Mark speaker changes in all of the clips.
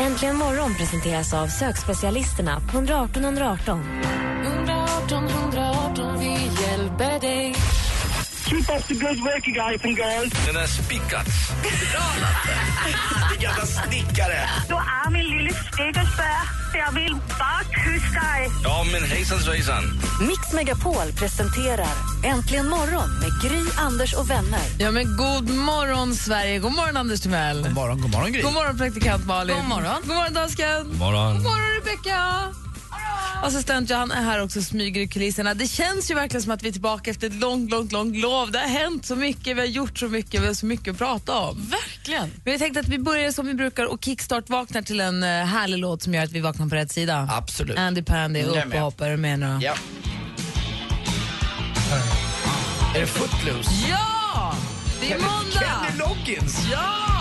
Speaker 1: Äntligen morgon presenteras av sökspecialisterna på 118 118.
Speaker 2: 118 118.
Speaker 3: Keep up the good work you guys and girls.
Speaker 4: Den är spikats. Vilken jävla snickare.
Speaker 3: Du är min lille snickersbär. Jag vill bara kyssa dig.
Speaker 4: Ja, men hejsan svejsan.
Speaker 1: Mix Megapol presenterar Äntligen morgon med Gry, Anders och vänner.
Speaker 5: Ja, men god morgon, Sverige. God morgon, Anders Timell.
Speaker 4: God morgon, god morgon Gry.
Speaker 5: God morgon, praktikant Malin.
Speaker 2: God morgon.
Speaker 5: God morgon, dansken.
Speaker 4: God morgon.
Speaker 5: God morgon, Rebecca. Assistent Johan är här också smyger i kulisserna. Det känns ju verkligen som att vi är tillbaka efter ett långt, långt, långt lov. Det har hänt så mycket, vi har gjort så mycket, vi har så mycket att prata om.
Speaker 2: Verkligen.
Speaker 5: Men vi tänkte att vi börjar som vi brukar och kickstart-vaknar till en uh, härlig låt som gör att vi vaknar på rätt sida.
Speaker 4: Absolut.
Speaker 5: Andy Pandy,
Speaker 4: Jag är
Speaker 5: upp och hoppa. Är du med nu?
Speaker 4: Ja. Är det Footloose?
Speaker 5: Ja! Det är måndag!
Speaker 4: Kenny Loggins.
Speaker 5: Ja!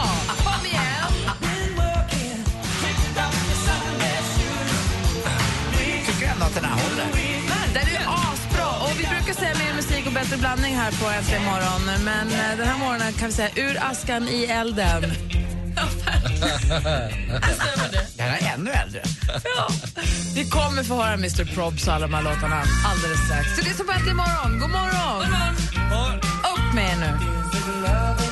Speaker 4: Här håller.
Speaker 5: Men den är asbra och vi brukar säga mer musik och bättre blandning här på Äntligen morgon. Men eh, den här morgonen kan vi säga ur askan i elden.
Speaker 4: Den är ännu äldre.
Speaker 5: Ja. Vi kommer få höra Mr Probs och alla de här låtarna alldeles strax. Så lyssna på Äntligen morgon. God morgon! Upp med er nu.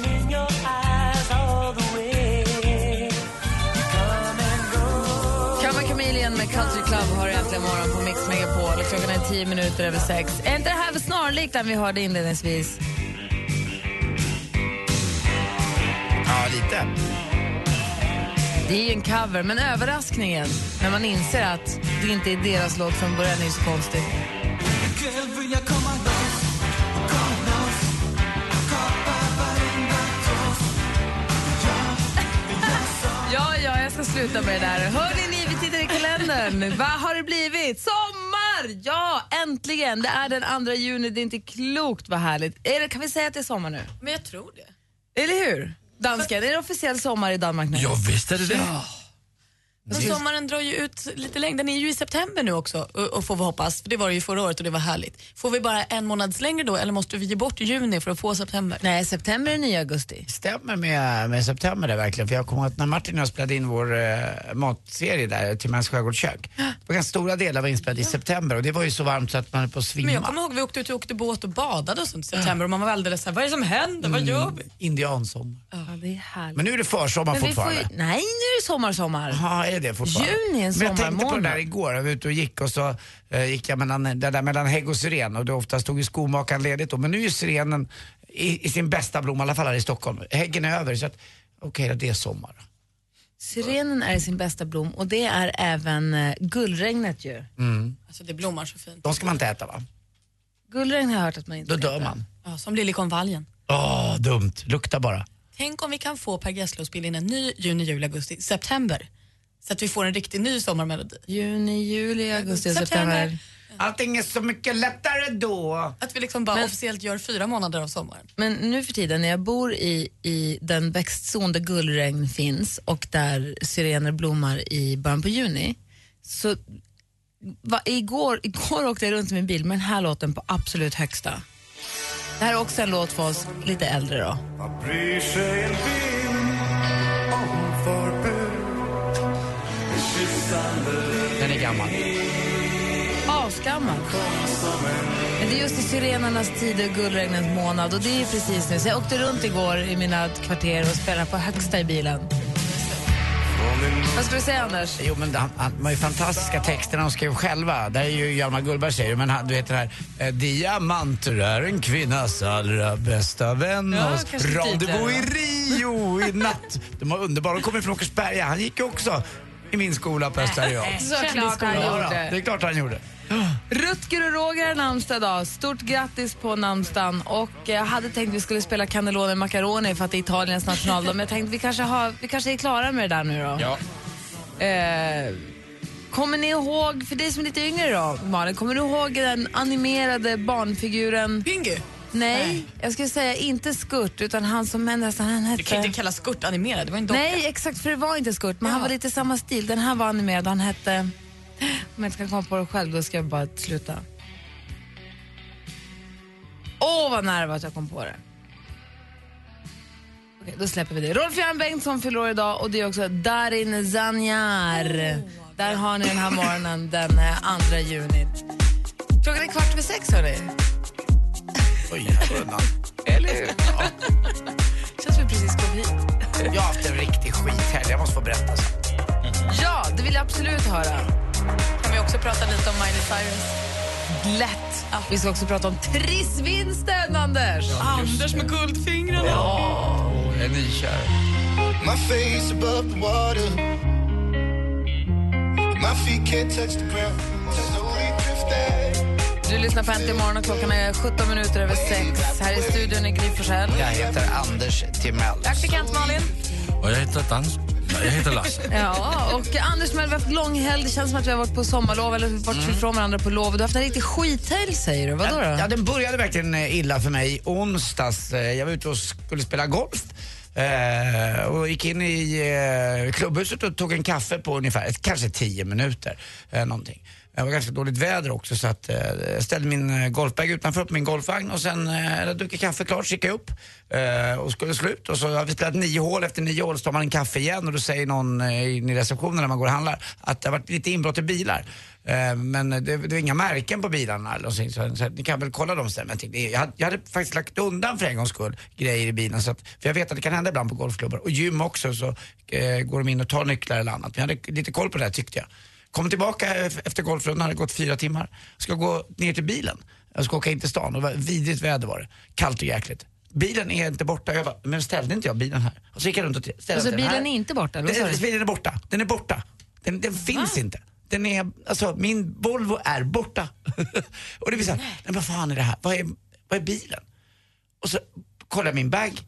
Speaker 5: Äntligen morgon på Mix Megapol. Klockan är tio minuter över sex. Är inte det här snarlikt den vi hörde inledningsvis?
Speaker 4: Ja, lite.
Speaker 5: Det är ju en cover, men överraskningen när man inser att det inte är deras låt från början är ju så konstigt. Ja, ja, jag ska sluta med det där. Tittar i kalendern. Vad har det blivit? Sommar! Ja, äntligen! Det är den 2 juni, det är inte klokt vad härligt. Är det, kan vi säga att det är sommar nu?
Speaker 2: Men jag tror det.
Speaker 5: Eller hur? Dansken, är det officiell sommar i Danmark nu?
Speaker 4: Ja, visst är det det.
Speaker 2: Men sommaren drar ju ut lite längre. Den är ju i september nu också, och, och får vi hoppas. För det var det ju förra året och det var härligt. Får vi bara en månads längre då eller måste vi ge bort juni för att få september?
Speaker 5: Nej, september är nya augusti.
Speaker 6: stämmer med, med september där verkligen. För jag kommer att när Martin och jag spelade in vår eh, matserie där, till Mans skärgårdskök. Det var ganska stora delar var inspelad i september och det var ju så varmt så att man höll på att svimma.
Speaker 2: Men jag kommer ihåg vi åkte ut och åkte båt och badade och sånt i september och man var alldeles såhär, vad är det som händer? Vad gör vi?
Speaker 6: Indiansommar.
Speaker 5: Ja, det är härligt.
Speaker 6: Men nu är det försommar
Speaker 5: Men
Speaker 6: fortfarande.
Speaker 5: ju, nej, nu är det sommar, sommar.
Speaker 6: Ja, är det fortfarande?
Speaker 5: Juni är en
Speaker 6: Men jag tänkte på det
Speaker 5: sommarmånad.
Speaker 6: där igår, jag var ute och gick och så eh, gick jag mellan, det där mellan hägg och syren och då ofta stod ju skomakaren ledigt då. Men nu är ju syrenen i, i sin bästa blom, i alla fall här i Stockholm. Häggen är över så att okej då, det är sommar.
Speaker 5: Syrenen är i sin bästa blom och det är även eh, gullregnet ju.
Speaker 2: Alltså det blommar så fint.
Speaker 6: De ska man inte äta va?
Speaker 5: Gullregn har jag hört att man inte
Speaker 6: Då dör
Speaker 5: äta.
Speaker 6: man.
Speaker 2: Ja, som liljekonvaljen.
Speaker 6: Åh, dumt. Lukta bara.
Speaker 2: Tänk om vi kan få Per Gessle att spela in en ny juni, juli, augusti, september. Så att vi får en riktig ny sommarmelodi.
Speaker 5: Juni, juli, augusti,
Speaker 2: September.
Speaker 6: Allting är så mycket lättare då.
Speaker 2: Att vi liksom bara
Speaker 5: Men-
Speaker 2: officiellt gör fyra månader av sommaren.
Speaker 5: Men nu för tiden när jag bor i, i den växtzon där gullregn finns och där syrener blommar i början på juni. Så va, igår, igår åkte jag runt i min bil med den här låten på absolut högsta. Det här är också en låt för oss lite äldre då. Asgammal. Men det är just i syrenernas tid och gullregnens månad och det är precis nu. Så jag åkte runt igår i mina kvarter och spelade på högsta i bilen. Vad ska du säga Anders?
Speaker 6: Jo men han, han, de ju fantastiska texter de skrev själva. Där är ju Hjalmar Gullberg säger det, men han, du vet den här eh, Diamanter är en kvinnas allra bästa vän.
Speaker 5: Ja,
Speaker 6: Rendezvous i Rio i natt. De var underbara. De kommer från Åkersberga. Han gick ju också i min skola på Östra.
Speaker 5: Såklart han gjorde.
Speaker 6: det är klart han gjorde.
Speaker 5: Rutger och Roger har namnsdag idag. Stort grattis på namnsdagen. Och jag hade tänkt vi skulle spela Cannelloni Macaroni för att det är Italiens nationaldag. Men jag tänkte vi kanske, har, vi kanske är klara med det där nu då.
Speaker 6: Ja.
Speaker 5: Eh, Kommer ni ihåg, för dig som är lite yngre då, Malin, kommer du ihåg den animerade barnfiguren?
Speaker 2: Pingu?
Speaker 5: Nej, jag skulle säga inte Skurt, utan han som nästan han hette...
Speaker 2: Du kan inte kalla Skurt animerad, det var en docka.
Speaker 5: Nej, exakt, för det var inte Skurt, men han var lite samma stil. Den här var animerad, han hette... Om jag inte kan komma på det själv, då ska jag bara sluta. Åh, vad nära var att jag kom på det. Okej, då släpper vi det. Rolf-Göran Bengtsson fyller år idag och det är också Darin Zanjar. Där har ni den här morgonen den eh, 2 juni. Klockan är kvart över sex, hörni.
Speaker 6: Oj, undan. Eller hur? Ja.
Speaker 5: Känns som vi precis kom hit.
Speaker 6: Jag har haft en riktig skithelg, jag måste få berätta. sen.
Speaker 5: Ja, det vill jag absolut höra.
Speaker 2: Kan vi också prata lite om Miley Cyrus?
Speaker 5: Lätt. Vi ska också prata om trissvinsten, Anders.
Speaker 2: Anders med guldfingrarna.
Speaker 6: Jag är nykär.
Speaker 7: My face above the water. My feet can't touch the ground.
Speaker 5: Du lyssnar på Äntligen morgon och klockan är 17 minuter över sex. Här i studion är Gry Forssell.
Speaker 6: Jag heter Anders Timell.
Speaker 5: Praktikant Malin.
Speaker 8: Och jag heter Dans. Jag heter Lasse.
Speaker 5: Ja, och Anders vi har haft långhelg. Det känns som att vi har varit på sommarlov eller varit ifrån varandra på lov. Du har haft en riktig skithelg säger du. Vadå då?
Speaker 6: Ja, den började verkligen illa för mig onsdags. Eh, Jag var ute och skulle spela golf. Eh, och gick in i eh, klubbhuset och tog en kaffe på ungefär, kanske tio minuter. Eh, någonting. Det var ganska dåligt väder också så att, eh, jag ställde min eh, golfbag utanför på min golfvagn och sen eh, när jag druckit kaffe klart så gick jag upp eh, och skulle slut och så har vi spelat nio hål. Efter nio hål så tar man en kaffe igen och då säger någon eh, in i receptionen när man går och handlar att det har varit lite inbrott i bilar. Eh, men det, det var inga märken på bilarna eller någonting, så, så att ni kan väl kolla dem sen. Men jag, jag, hade, jag hade faktiskt lagt undan för en gångs skull grejer i bilen. Så att, för jag vet att det kan hända ibland på golfklubbar. Och gym också så eh, går de in och tar nycklar eller annat. Men jag hade lite koll på det här tyckte jag. Kommer tillbaka efter golfrundan, hade gått fyra timmar. Ska gå ner till bilen. Jag ska åka in till stan och det var vidrigt väder var det. Kallt och jäkligt. Bilen är inte borta. Jag bara, men ställde inte jag bilen här? Och så gick jag runt och ställde
Speaker 5: Alltså
Speaker 6: den här.
Speaker 5: bilen är inte borta?
Speaker 6: Den,
Speaker 5: du?
Speaker 6: bilen är borta. Den är borta. Den, den finns inte. Den är, alltså min Volvo är borta. och det blir såhär, nej men vad fan är det här? Vad är, vad är bilen? Och så kollar jag min bag.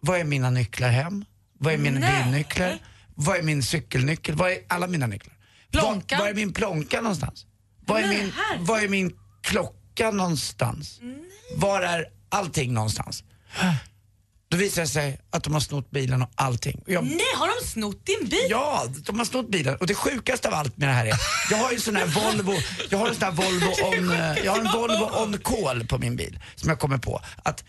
Speaker 6: Vad är mina nycklar hem? Vad är mina
Speaker 2: Nej.
Speaker 6: bilnycklar? Vad är min cykelnyckel? Vad är alla mina nycklar?
Speaker 2: Plånkan?
Speaker 6: Var, var är min plånka någonstans? Var är,
Speaker 2: Nej,
Speaker 6: min, var är min klocka någonstans? Var är allting någonstans? Då visar det sig att de har snott bilen och allting. Jag
Speaker 2: Nej, har de snott din bil?
Speaker 6: Ja, de har snott bilen. Och det sjukaste av allt med det här är, jag har ju en sån här Volvo, jag har en sån här Volvo on, jag har en Volvo on call på min bil som jag kommer på. Att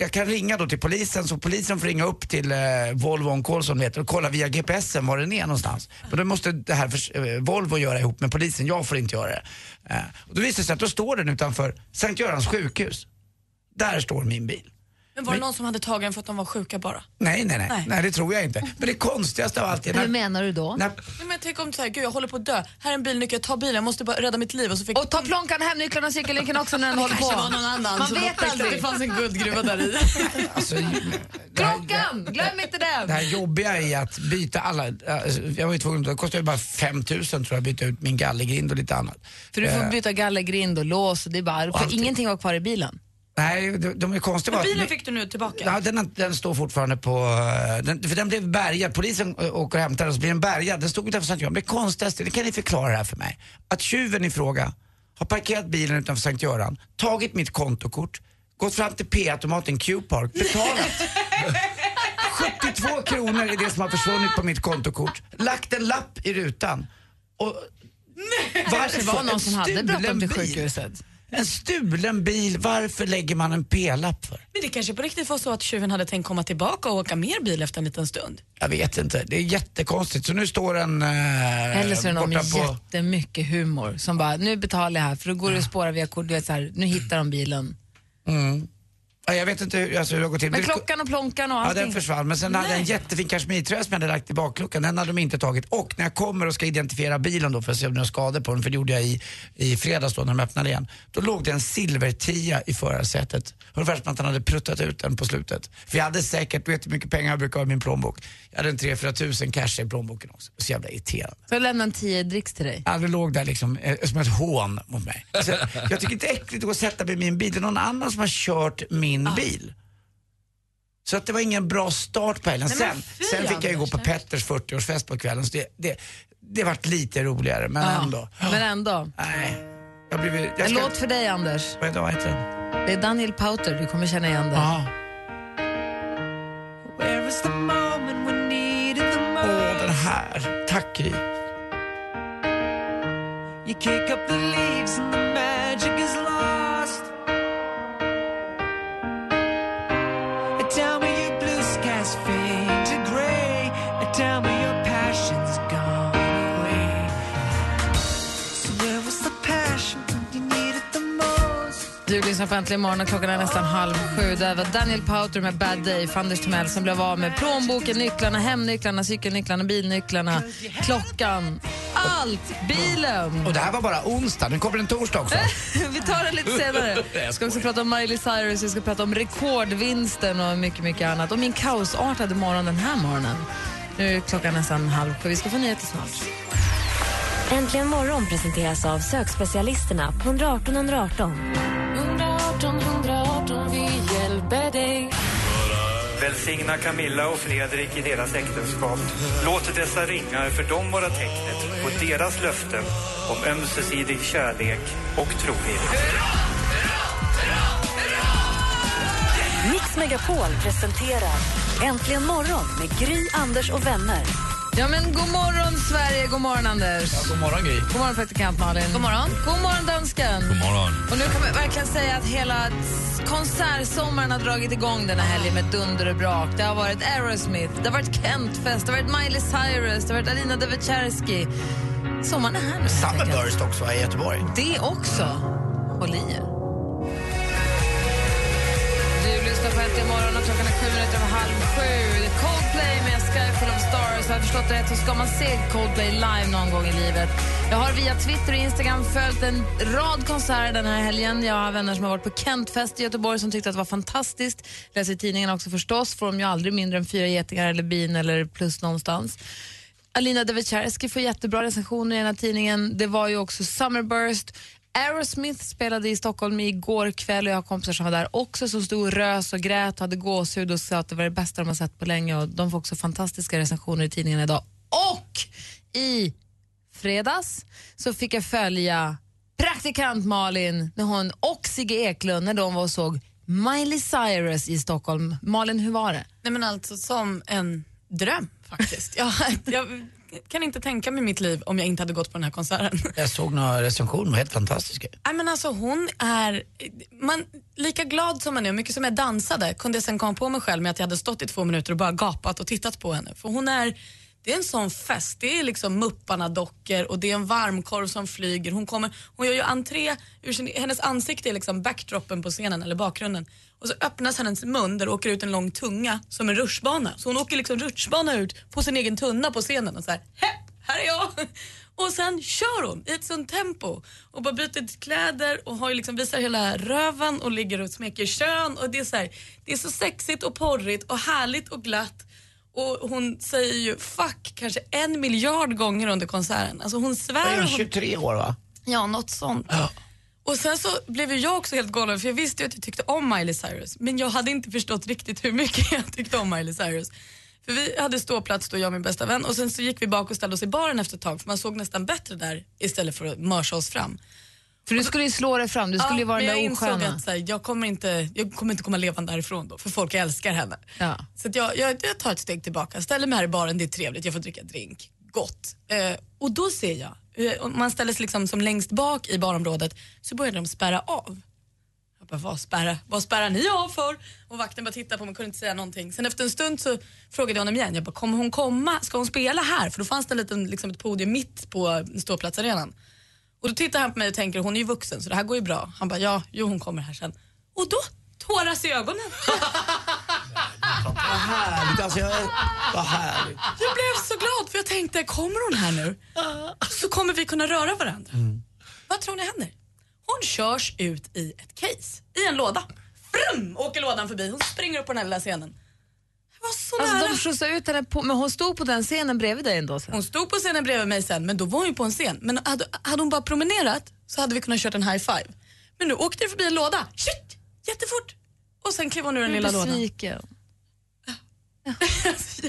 Speaker 6: jag, kan ringa då till polisen så polisen får ringa upp till eh, Volvo on call som det heter och kolla via GPSen var den är någonstans. Men då måste det här för, eh, Volvo göra ihop med polisen, jag får inte göra det. Eh, och då visar det sig att då står den utanför Sankt Görans sjukhus. Där står min bil.
Speaker 2: Men var det någon som hade tagit den för att de var sjuka bara?
Speaker 6: Nej, nej, nej,
Speaker 2: Nej.
Speaker 6: nej, det tror jag inte. Men det konstigaste av allt är
Speaker 5: Hur
Speaker 6: när,
Speaker 5: menar du då?
Speaker 6: när
Speaker 2: Nej, men tänk om så här, gud jag håller på att dö. Här är en bilnyckel, ta bilen, jag måste bara rädda mitt liv. Och så fick
Speaker 5: Och ta plånkan, hemnycklarna och cykelnyckeln också när den håller
Speaker 2: kanske
Speaker 5: på.
Speaker 2: var någon annan
Speaker 5: Man vet aldrig.
Speaker 2: det fanns en guldgruva där i.
Speaker 6: alltså, det
Speaker 5: Klockan, glöm inte
Speaker 6: Det
Speaker 5: den!
Speaker 6: här jobbiga är att byta alla, alltså, jag var ju tvungen, det kostade ju bara 5000 tror jag att byta ut min gallergrind och lite annat.
Speaker 5: För du får
Speaker 6: Eh,
Speaker 5: byta gallergrind och lås och det är bara, för
Speaker 6: allting.
Speaker 5: ingenting var kvar i bilen.
Speaker 6: Nej, de, de är konstiga.
Speaker 2: Men bilen fick du nu tillbaka.
Speaker 6: Ja, den, den står fortfarande på, eh, den, för den blev bärgad, polisen å- åker och hämtar den så blir den bärgad. Den stod utanför Sankt Göran. Det konstigaste, det kan ni förklara det här för mig. Att tjuven i fråga har parkerat bilen utanför Sankt Göran, tagit mitt kontokort, gått fram till P-automaten Q-park, betalat 72 kronor är det som har försvunnit på mitt kontokort, lagt en lapp i rutan och
Speaker 5: kanske var någon som hade bråttom till sjukhuset.
Speaker 6: En stulen bil, varför lägger man en P-lapp för?
Speaker 2: Men det kanske på riktigt var så att tjuven hade tänkt komma tillbaka och åka mer bil efter en liten stund.
Speaker 6: Jag vet inte, det är jättekonstigt. Så nu står den eh,
Speaker 5: Eller så är det någon med
Speaker 6: på...
Speaker 5: jättemycket humor som bara, nu betalar jag här för då går det att spåra via kort, du vet så här, nu hittar de bilen.
Speaker 6: Mm. Ja, jag vet inte hur, alltså, hur det har gått till.
Speaker 5: Men klockan och plånkan och
Speaker 6: Ja,
Speaker 5: allting.
Speaker 6: den försvann. Men sen hade jag en jättefin kashmirtröja som jag hade lagt i bakluckan. Den hade de inte tagit. Och när jag kommer och ska identifiera bilen då för att se om det är skador på den, för det gjorde jag i, i fredags då när de öppnade igen. Då låg det en silvertia i förarsätet. Ungefär som att han hade pruttat ut den på slutet. För jag hade säkert, du vet hur mycket pengar jag brukar ha i min plånbok. Jag hade en 3-4 tusen cash i plånboken också. Så jävla irriterande.
Speaker 5: Så jag lämnar en 10 dricks till dig.
Speaker 6: Ja, det låg där liksom eh, som ett hån mot mig. Alltså, jag tycker inte äckligt att gå och sätta mig i min bil. Det är någon annan som har kört min bil. Så att det var ingen bra start på helgen.
Speaker 2: Nej,
Speaker 6: Sen, sen fick jag ju gå på. Petters 40-årsfest på kvällen. Så det, det, det vart lite roligare, men
Speaker 5: Ja,
Speaker 6: ändå.
Speaker 5: Men ändå.
Speaker 6: Nej. Jag blivit, jag
Speaker 5: En
Speaker 6: ska,
Speaker 5: låt för dig, Anders.
Speaker 6: Vad vad heter den?
Speaker 5: Det är Daniel Pauter, du kommer känna igen det.
Speaker 6: Ja. Åh, den här. Tack Gry.
Speaker 5: Lyssnar på Äntligen morgon och klockan är nästan halv sju. Det var Daniel Pauter med Bad Day för Anders Timell som blev av med plånboken, nycklarna, hemnycklarna, cykelnycklarna, bilnycklarna, klockan, allt! Bilen!
Speaker 6: Och det här var bara onsdag, nu kommer en torsdag också.
Speaker 5: vi tar det lite senare. Vi ska också prata om Miley Cyrus, vi ska prata om rekordvinsten och mycket, mycket annat. Och min kaosartade morgon den här morgonen. Nu är klockan nästan halv sju. Vi ska få nyheter snart.
Speaker 1: Äntligen morgon presenteras av sökspecialisterna på 118 118.
Speaker 9: 118 118, vi hjälper dig.
Speaker 10: Välsigna Camilla och Fredrik i deras äktenskap. Låt dessa ringar för dem vara tecknet på deras löften om ömsesidig kärlek och trohet.
Speaker 11: Mix Megapol presenterar Äntligen morgon med Gry, Anders och vänner.
Speaker 5: Ja, men god morgon, Sverige. God morgon, Anders.
Speaker 6: Ja, god morgon Gry.
Speaker 5: God morgon, praktikant Malin.
Speaker 2: God morgon.
Speaker 5: God morgon, dansken.
Speaker 8: God morgon.
Speaker 5: Och nu kan man verkligen säga att hela konsertsommaren har dragit igång den här helgen med dunder och brak. Det har varit Aerosmith, det har varit Kentfest, det har varit Miley Cyrus, det har varit Alina Devecherski. Sommaren är här nu.
Speaker 6: Summerburst också i Göteborg.
Speaker 5: Det också. Håll i er. Du lyssnar Äntligen morgon och klockan är sju minuter över halv sju. Coldplay med Sky full of stars. Har jag förstått det rätt så ska man se Coldplay live någon gång i livet. Jag har via Twitter och Instagram följt en rad konserter den här helgen. Jag har vänner som har varit på Kentfest i Göteborg som tyckte att det var fantastiskt. Läser i tidningen också förstås. Får de ju aldrig mindre än fyra getingar eller bin eller plus någonstans. Alina Devecherski får jättebra recensioner i den här tidningen. Det var ju också Summerburst. Aerosmith spelade i Stockholm igår kväll och jag har kompisar som var där också som stod och rös och grät och hade gåshud och sa att det var det bästa de har sett på länge och de får också fantastiska recensioner i tidningen idag. Och i fredags så fick jag följa praktikant Malin när hon och Sigge Eklund när de var och såg Miley Cyrus i Stockholm. Malin, hur var det?
Speaker 2: Nej men alltså som en dröm faktiskt. jag, jag kan inte tänka mig mitt liv om jag inte hade gått på den här konserten.
Speaker 6: Jag såg några recensioner, helt fantastiska.
Speaker 2: Nej, men alltså, hon är, man, lika glad som man är, mycket som jag dansade, kunde jag sen komma på mig själv med att jag hade stått i två minuter och bara gapat och tittat på henne. För hon är, det är en sån fest. Det är liksom Mupparna-dockor och det är en varmkorv som flyger. Hon, kommer, hon gör ju entré, ur sin, hennes ansikte är liksom backdropen på scenen eller bakgrunden. Och så öppnas hennes mun där det åker ut en lång tunga som en rutschbana. Så hon åker liksom rutschbana ut på sin egen tunna på scenen och så här, Hepp, här är jag! Och sen kör hon i ett sånt tempo och bara byter kläder och har ju liksom visar hela röven och ligger och smeker kön och det är så här, det är så sexigt och porrigt och härligt och glatt. Och hon säger ju fuck kanske en miljard gånger under konserten. Alltså hon svär.
Speaker 6: Är hon,
Speaker 2: och hon-
Speaker 6: 23 år va?
Speaker 2: Ja, något sånt. Och sen så blev ju jag också helt galen för jag visste ju att jag tyckte om Miley Cyrus men jag hade inte förstått riktigt hur mycket jag tyckte om Miley Cyrus. För vi hade ståplats då, jag och min bästa vän och sen så gick vi bak och ställde oss i baren efter ett tag för man såg nästan bättre där istället för att mörsa oss fram.
Speaker 5: För du skulle ju slå dig fram, du skulle ju vara den
Speaker 2: jag
Speaker 5: där
Speaker 2: insåg
Speaker 5: osköna.
Speaker 2: att så här, jag, kommer inte, jag kommer inte komma levande därifrån då för folk älskar henne.
Speaker 5: Ja.
Speaker 2: Så att jag, jag, jag tar ett steg tillbaka, ställer mig här i baren, det är trevligt, jag får dricka drink, gott. Eh, och då ser jag, eh, om man ställer sig liksom som längst bak i barområdet så börjar de spärra av. Jag bara, vad, spärra, vad spärrar ni av för? Och vakten bara tittade på mig och kunde inte säga någonting. Sen efter en stund så frågade jag honom igen, jag bara, kommer hon komma, ska hon spela här? För då fanns det en liten, liksom ett podium mitt på ståplatsarenan. Och då tittar han på mig och tänker, hon är ju vuxen så det här går ju bra. Han bara, ja, jo hon kommer här sen. Och då tåras i ögonen.
Speaker 6: Vad härligt, alltså jag, vad härligt.
Speaker 2: Jag blev så glad för jag tänkte, kommer hon här nu så kommer vi kunna röra varandra. Vad tror ni händer? Hon körs ut i ett case, i en låda. Brum, åker lådan förbi, hon springer upp på den här lilla scenen. Var så
Speaker 5: Alltså,
Speaker 2: nära.
Speaker 5: de skjutsade ut henne på, men hon stod på den scenen bredvid dig ändå sen.
Speaker 2: Hon stod på scenen bredvid mig sen, men då var hon ju på en scen. Men hade, hade hon bara promenerat så hade vi kunnat kört en high five. Men nu åkte det förbi en låda, shit, jättefort. Och sen klev hon ur den lilla lådan.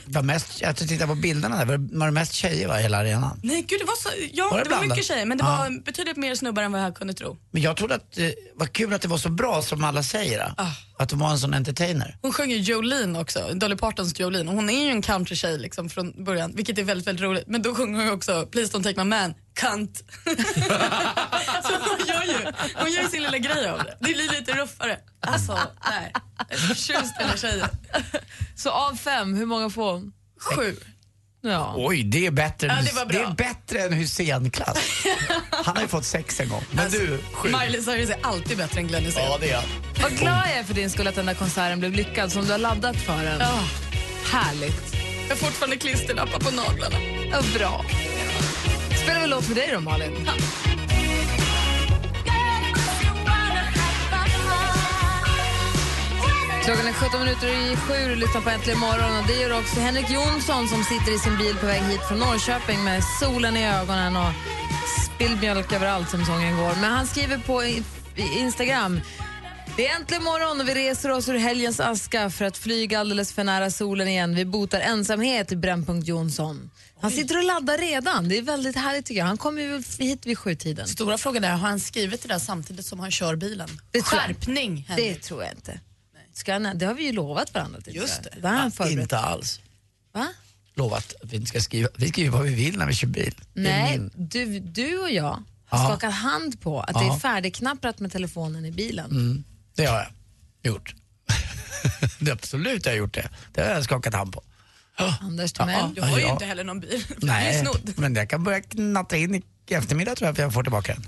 Speaker 6: Det var mest, jag tittar på bilderna där, var det- mest tjejer va, i hela arenan?
Speaker 2: Nej gud, det var så, ja,
Speaker 6: Var det
Speaker 2: det, var mycket tjejer men det
Speaker 6: Ja.
Speaker 2: var betydligt mer snubbar än vad jag kunde tro.
Speaker 6: Men jag trodde att det var kul att det var så bra som alla säger.
Speaker 2: Ah.
Speaker 6: Att de var en sån entertainer.
Speaker 2: Hon sjöng ju Jolene också, Dolly Partons Jolene. Hon är ju en countrytjej liksom från början, vilket är väldigt, väldigt roligt. Men då sjunger hon ju också Please don't take my man, cunt. hon gör, ju, hon gör ju sin lilla grej av det. Det blir lite ruffare. Alltså, nej. Jag är förtjust i den här tjejen.
Speaker 5: Så av fem, hur många får hon?
Speaker 2: Sju.
Speaker 5: Ja.
Speaker 6: Oj, det är bättre,
Speaker 2: Ja,
Speaker 6: än,
Speaker 2: det var bra.
Speaker 6: är bättre än Hussein-klass. Han har ju fått sex en gång. Men du, sju.
Speaker 2: Miley Cyrus är alltid bättre än Glenn Hysén.
Speaker 6: Ja, det är jag.
Speaker 5: Vad glad jag är för din skull att den där konserten blev lyckad som du har laddat för den.
Speaker 2: Ja.
Speaker 5: Härligt.
Speaker 2: Jag har fortfarande klisterlappar på naglarna.
Speaker 5: Ja, bra. Spelar vi låt för dig då Malin? Klockan är 17 minuter i sju och lyssnar på Äntligen morgon. Och det gör också Henrik Jonsson som sitter i sin bil på väg hit från Norrköping med solen i ögonen och spilld mjölk överallt som sången går. Men han skriver på Instagram det är äntligen morgon och vi reser oss ur helgens aska för att flyga alldeles för nära solen igen. Vi botar ensamhet i Brännpunkt Jonsson. Han sitter och laddar redan. Det är väldigt härligt tycker jag. Han kommer ju hit vid sjutiden.
Speaker 2: Stora frågan är, har han skrivit det där samtidigt som han kör bilen?
Speaker 5: Det
Speaker 2: Skärpning,
Speaker 5: Det
Speaker 2: Henrik.
Speaker 5: tror jag inte. Ska han, det har vi ju lovat varandra. Till,
Speaker 2: Just det.
Speaker 5: Det han förberett.
Speaker 6: Inte alls.
Speaker 5: Va?
Speaker 6: Lovat att vi inte ska skriva. Vi skriver vad vi vill när vi kör bil. Det
Speaker 5: Nej,
Speaker 6: min-
Speaker 5: du, du och jag har
Speaker 6: Ja.
Speaker 5: skakat hand på att det
Speaker 6: Ja.
Speaker 5: är färdigknapprat med telefonen i bilen.
Speaker 6: Mm, det har jag gjort. det absolut jag har gjort det. Det har jag skakat hand på.
Speaker 5: Anders Timell.
Speaker 2: Jag har ju
Speaker 6: ja.
Speaker 2: inte heller någon bil.
Speaker 6: Nej, men jag kan börja knatta in i eftermiddag tror jag för jag får tillbaka den.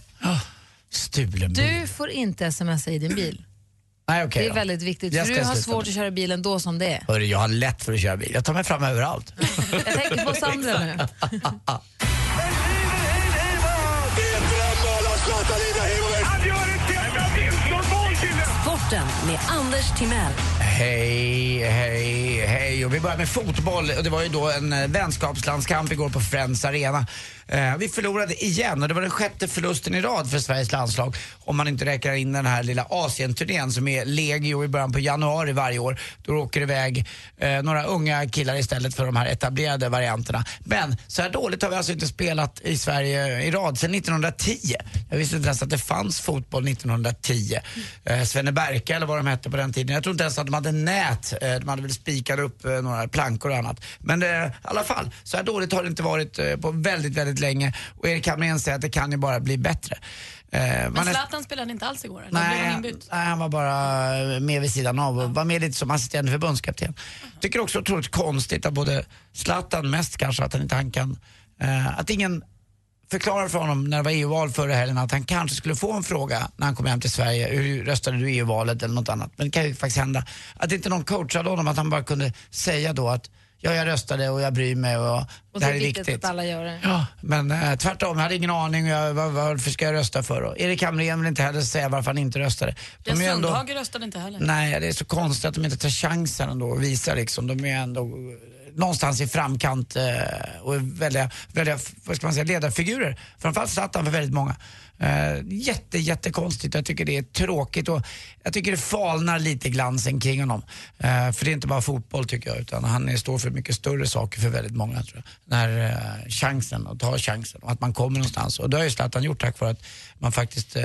Speaker 6: Stulen bil.
Speaker 5: Du får inte smsa i din bil.
Speaker 6: Nej, okej
Speaker 5: det är
Speaker 6: då.
Speaker 5: väldigt viktigt.
Speaker 6: Jag
Speaker 5: För du har svårt
Speaker 6: med.
Speaker 5: att köra bilen då som det är.
Speaker 6: Hörru, jag har lätt för att köra bil. Jag tar mig fram överallt.
Speaker 5: Jag tänker på Sandra nu.
Speaker 11: Sporten med Anders Timell.
Speaker 6: Hej, hej, hej. Och vi börjar med fotboll. Och det var ju då en eh, vänskapslandskamp igår på Friends Arena. Eh, vi förlorade igen och det var den sjätte förlusten i rad för Sveriges landslag. Om man inte räknar in den här lilla Asienturnén som är legio i början på januari varje år. Då åker det iväg eh, några unga killar istället för de här etablerade varianterna. Men så här dåligt har vi alltså inte spelat i Sverige i rad sedan 1910. Jag visste inte ens att det fanns fotboll 1910. Eh, Svenne Berka eller vad de hette på den tiden. Jag tror inte ens att de hade nät. Eh, de hade väl spikat upp eh, några plankor och annat. Men eh, i alla fall, så här dåligt har det inte varit på väldigt, väldigt länge. Och Erik Hamrén säger att det kan ju bara bli bättre.
Speaker 2: Men
Speaker 6: är-
Speaker 2: Zlatan spelade inte alls igår, eller? Blev han
Speaker 6: Nej, han var bara med vid sidan av och var med lite som assisterande förbundskapten. Tycker också otroligt konstigt att både Zlatan, mest kanske, att han inte han kan, att ingen förklarar för honom när det var EU-val förra helgen att han kanske skulle få en fråga när han kom hem till Sverige. Hur röstade du i EU-valet eller något annat? Men det kan ju faktiskt hända. Att inte någon coachade honom, att han bara kunde säga då att ja, jag röstade och jag bryr mig och,
Speaker 5: Och
Speaker 6: det här är viktigt.
Speaker 5: att alla gör det.
Speaker 6: Ja, men eh, tvärtom, jag hade ingen aning jag, var, varför ska jag rösta för då? Erik Hamrén vill inte heller säga varför han inte röstade.
Speaker 2: Jens
Speaker 6: ju ändå-
Speaker 2: Sundhage röstade inte heller.
Speaker 6: Nej, det är så konstigt att de inte tar chansen ändå och visar liksom. De är ändå eh, någonstans i framkant eh, och är väldiga, väldiga, vad ska man säga, ledarfigurer. Framförallt Zlatan för väldigt många. Eh, jätte, jättekonstigt. Jag tycker det är tråkigt och jag tycker det falnar lite glansen kring honom. Eh, för det är inte bara fotboll tycker jag utan han är, står för mycket större saker för väldigt många tror jag. Den här eh, chansen, att ta chansen och att man kommer någonstans. Och det har ju Zlatan gjort tack vare att man faktiskt eh,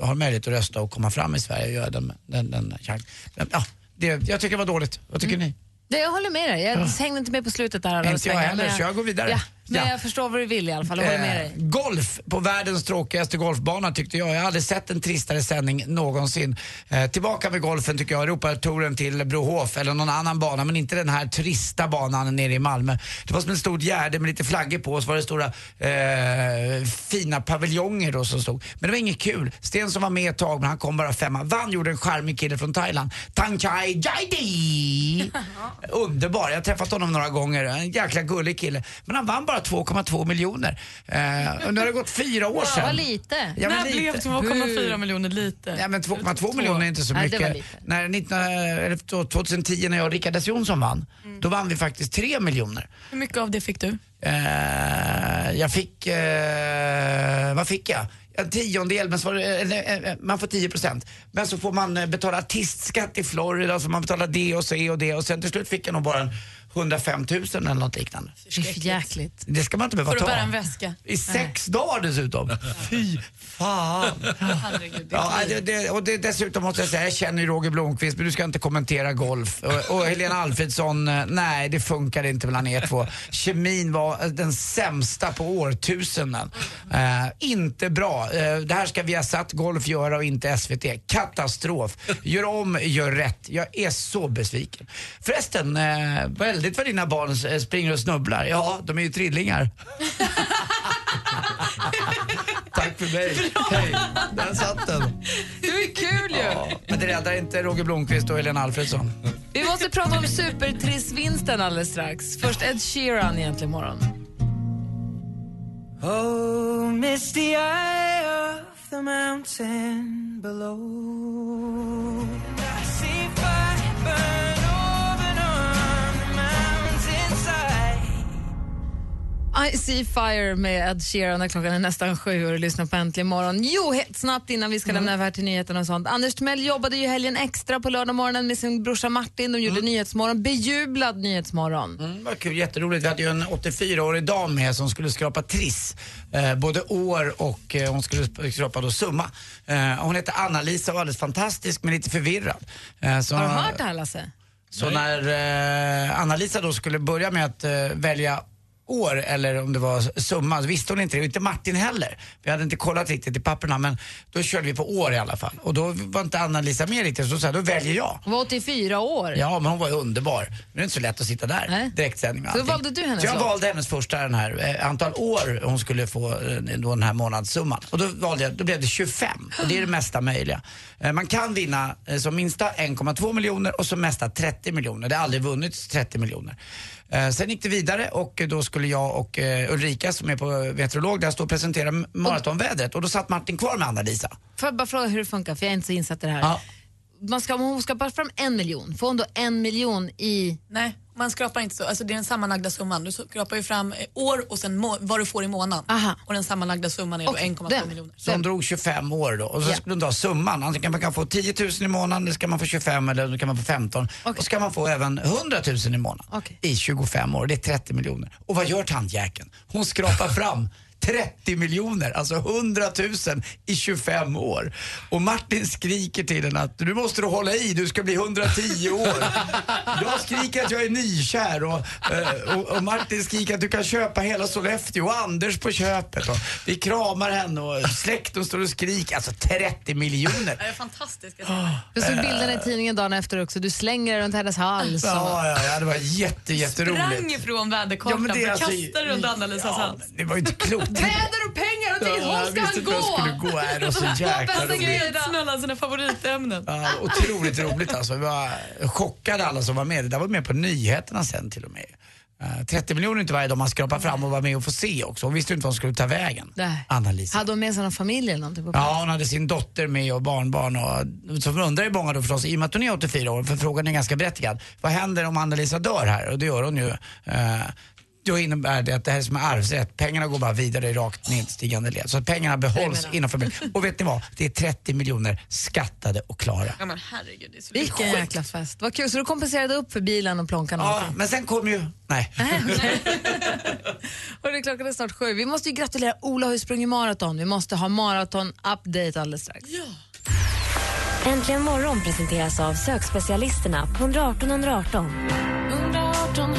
Speaker 6: har möjlighet att rösta och komma fram i Sverige och göra den, den, den chansen. Ja, det, jag tycker det var dåligt. Vad tycker ni?
Speaker 5: Nej, jag håller med dig. Jag hängde inte med på slutet där.
Speaker 6: Inte jag heller, så jag går vidare.
Speaker 5: Ja, men
Speaker 6: Ja.
Speaker 5: jag förstår vad du vill i alla fall. Jag håller med dig.
Speaker 6: Eh, golf på världens tråkigaste golfbana tyckte jag. Jag har aldrig sett en tristare sändning någonsin. Eh, tillbaka med golfen tycker jag. Europatouren till Brohof eller någon annan bana men inte den här trista banan nere i Malmö. Det var som ett stort gärde med lite flaggor på och så var det stora eh, fina paviljonger då som stod. Men det var inget kul. Stensson var med ett tag men han kom bara femma. Vann gjorde en charmig kille från Thailand. Tang Chai Jaidi! Underbar. Jag har träffat honom några gånger. En jäkla gullig kille. Men han vann bara 2,2 miljoner. Eh, och nu har det gått fyra år sedan.
Speaker 5: Vad lite.
Speaker 6: Ja, men
Speaker 2: När
Speaker 6: lite.
Speaker 2: blev 2,4 miljoner lite?
Speaker 6: Ja, men 2,2 miljoner är inte så
Speaker 5: Nej, det
Speaker 6: mycket.
Speaker 5: var lite.
Speaker 6: När 19, eller då 2010 när jag och Rickard S. Jonsson vann,
Speaker 2: Mm.
Speaker 6: då vann vi faktiskt 3 miljoner.
Speaker 2: Hur mycket av det fick du?
Speaker 6: Eh, jag fick, eh, vad fick jag? en tiondel, men så det, eller, eh, man får 10 procent. Men så får man eh, betala artistskatt i Florida, så man betalar det och så det och det och sen till slut fick jag nog bara en 105 000 eller något liknande.
Speaker 5: Jäkligt.
Speaker 6: Det ska man inte behöva
Speaker 2: Får du
Speaker 6: ta.
Speaker 2: bära en väska?
Speaker 6: I sex dagar dessutom. Fy fan.
Speaker 2: Det
Speaker 6: Ja,
Speaker 2: är
Speaker 6: det, det, och det, dessutom måste jag säga, jag känner ju Roger Blomqvist men du ska inte kommentera golf. Och, och Helena Alfredsson, eh, nej det funkar inte mellan er två. Kemin var eh, den sämsta på årtusenden. Eh, inte bra. Eh, det här ska vi ha satt golf göra och inte SVT. Katastrof. Gör om, gör rätt. Jag är så besviken. Förresten, eh, väldigt vad dina barn eh, springer och snubblar. Ja, de är ju trillingar. Tack för mig. Hej, där satt den.
Speaker 5: Var ju kul ju!
Speaker 6: Ja, men det räddar inte Roger Blomqvist och Helena Alfredsson.
Speaker 5: Vi måste prata om supertrissvinsten alldeles strax. Först Ed Sheeran egentligen imorgon.
Speaker 9: Oh, misty eye of the mountain below. I see fire
Speaker 5: med Ed Sheeran när klockan är nästan sju och du lyssnar på Äntligen morgon. Jo, helt snabbt innan vi ska lämna över här till nyheterna och sånt. Anders Timell jobbade ju helgen extra på lördag morgonen med sin brorsa Martin. De gjorde Nyhetsmorgon, bejublad Nyhetsmorgon.
Speaker 6: Mm, vad kul, jätteroligt. Vi hade ju en 84-årig dam med som skulle skrapa triss. Eh, både år och eh, hon skulle skrapa då summa. Eh, hon heter Anna-Lisa och var alldeles fantastisk men lite förvirrad. Eh, så,
Speaker 5: Har du hört det här Lasse?
Speaker 6: Så när eh, Anna-Lisa då skulle börja med att eh, välja år eller om det var summa, så visste hon inte det. Och inte Martin heller. Vi hade inte kollat riktigt i papperna men då körde vi på år i alla fall. Och då var inte Anna-Lisa med riktigt så då sa jag, då väljer jag.
Speaker 5: Hon var 84 år.
Speaker 6: Ja, men hon var ju underbar. Men det är inte så lätt att sitta där. Direktsändning och
Speaker 5: Så
Speaker 6: allting.
Speaker 5: valde du hennes
Speaker 6: Så jag
Speaker 5: låt?
Speaker 6: valde hennes första, den här, eh, antal år hon skulle få eh, då den här månadssumman. Och då valde jag, då blev det 25. Och det är det mesta möjliga. Eh, Man kan vinna eh, som minsta 1,2 miljoner och som mesta 30 miljoner. Det har aldrig vunnits 30 miljoner. Eh, Sen gick det vidare och då skulle jag och eh, Ulrika som är på meteorolog där stå och presentera maratonvädret och då satt Martin kvar med Anna-Lisa.
Speaker 5: Får jag bara fråga hur det funkar, för jag är inte så insatt i det här.
Speaker 6: Ja.
Speaker 5: Man ska, om hon ska bara fram en miljon, får hon då en miljon i...
Speaker 2: Nej, man skrapar inte så. Alltså det är den sammanlagda summan. Du skrapar ju fram eh, år och sen må- vad du får i månaden. Och den sammanlagda summan är då 1,2 miljoner.
Speaker 6: Så hon drog 25 år då och så
Speaker 2: Ja.
Speaker 6: skulle hon dra summan. Antingen man kan få 10 000 i månaden, eller ska man få 25 eller då kan man få 15. Och så kan man få även 100 000 i månaden i 25 år. Det är 30 miljoner. Och vad gör tandjäkeln? Hon skrapar fram 30 miljoner, alltså 100 000 i 25 år. Och Martin skriker till henne att du måste du hålla i, du ska bli 110 år. Jag skriker att jag är nykär och, eh, och, och Martin skriker att du kan köpa hela Sollefteå och Anders på köpet. Och vi kramar henne och släkten står och skriker. Alltså 30 miljoner.
Speaker 2: Det är fantastiska
Speaker 5: Jag såg bilderna i tidningen dagen efter också. Du slänger runt hennes hals. och-
Speaker 6: Ja, ja, ja, det var jätte, jätteroligt.
Speaker 2: Sprang ifrån väderkartan,
Speaker 6: Ja, men det alltså-
Speaker 2: kastade runt Anna-Lisas hals.
Speaker 6: Det var ju inte klokt.
Speaker 2: Väder och pengar, åt vilket
Speaker 6: Ja,
Speaker 2: håll
Speaker 6: jag
Speaker 2: ska han gå?
Speaker 6: jag skulle gå här och så jäkla roligt.
Speaker 2: snälla sina favoritämnen.
Speaker 6: Ja, otroligt roligt alltså. Vi var chockade alla som var med. Det där var med på nyheterna sen till och med. Eh, 30 miljoner inte varje dag man skrapar fram och var med och får se också. Hon visste inte vad hon skulle ta vägen.
Speaker 5: Nej.
Speaker 6: Anna-Lisa.
Speaker 5: Hade hon med sig någon familj eller någonting på plats?
Speaker 6: Ja, hon hade sin dotter med och barnbarn och så undrar ju många då förstås, i och med att hon är 84 år, för frågan är ganska berättigad. Vad händer om Anna-Lisa dör här? Och det gör hon ju. Eh, då innebär det att det här är som är arvsrätt, pengarna går bara vidare i rakt nedstigande led. Så att pengarna behålls inom familjen. Och vet ni vad? Det är 30 miljoner skattade och klara.
Speaker 2: Ja men herregud, det är så
Speaker 5: Vilken jäkla fest. Vad kul. Så du kompenserade upp för bilen och plånkan och
Speaker 6: Ja, men sen kom ju... Nej.
Speaker 5: Hörru, klockan är snart sju. Vi måste ju gratulera Ola har ju sprungit maraton. Vi måste ha maraton-update alldeles strax.
Speaker 1: Äntligen morgon presenteras av sökspecialisterna på 118 118.
Speaker 11: 118 118, vi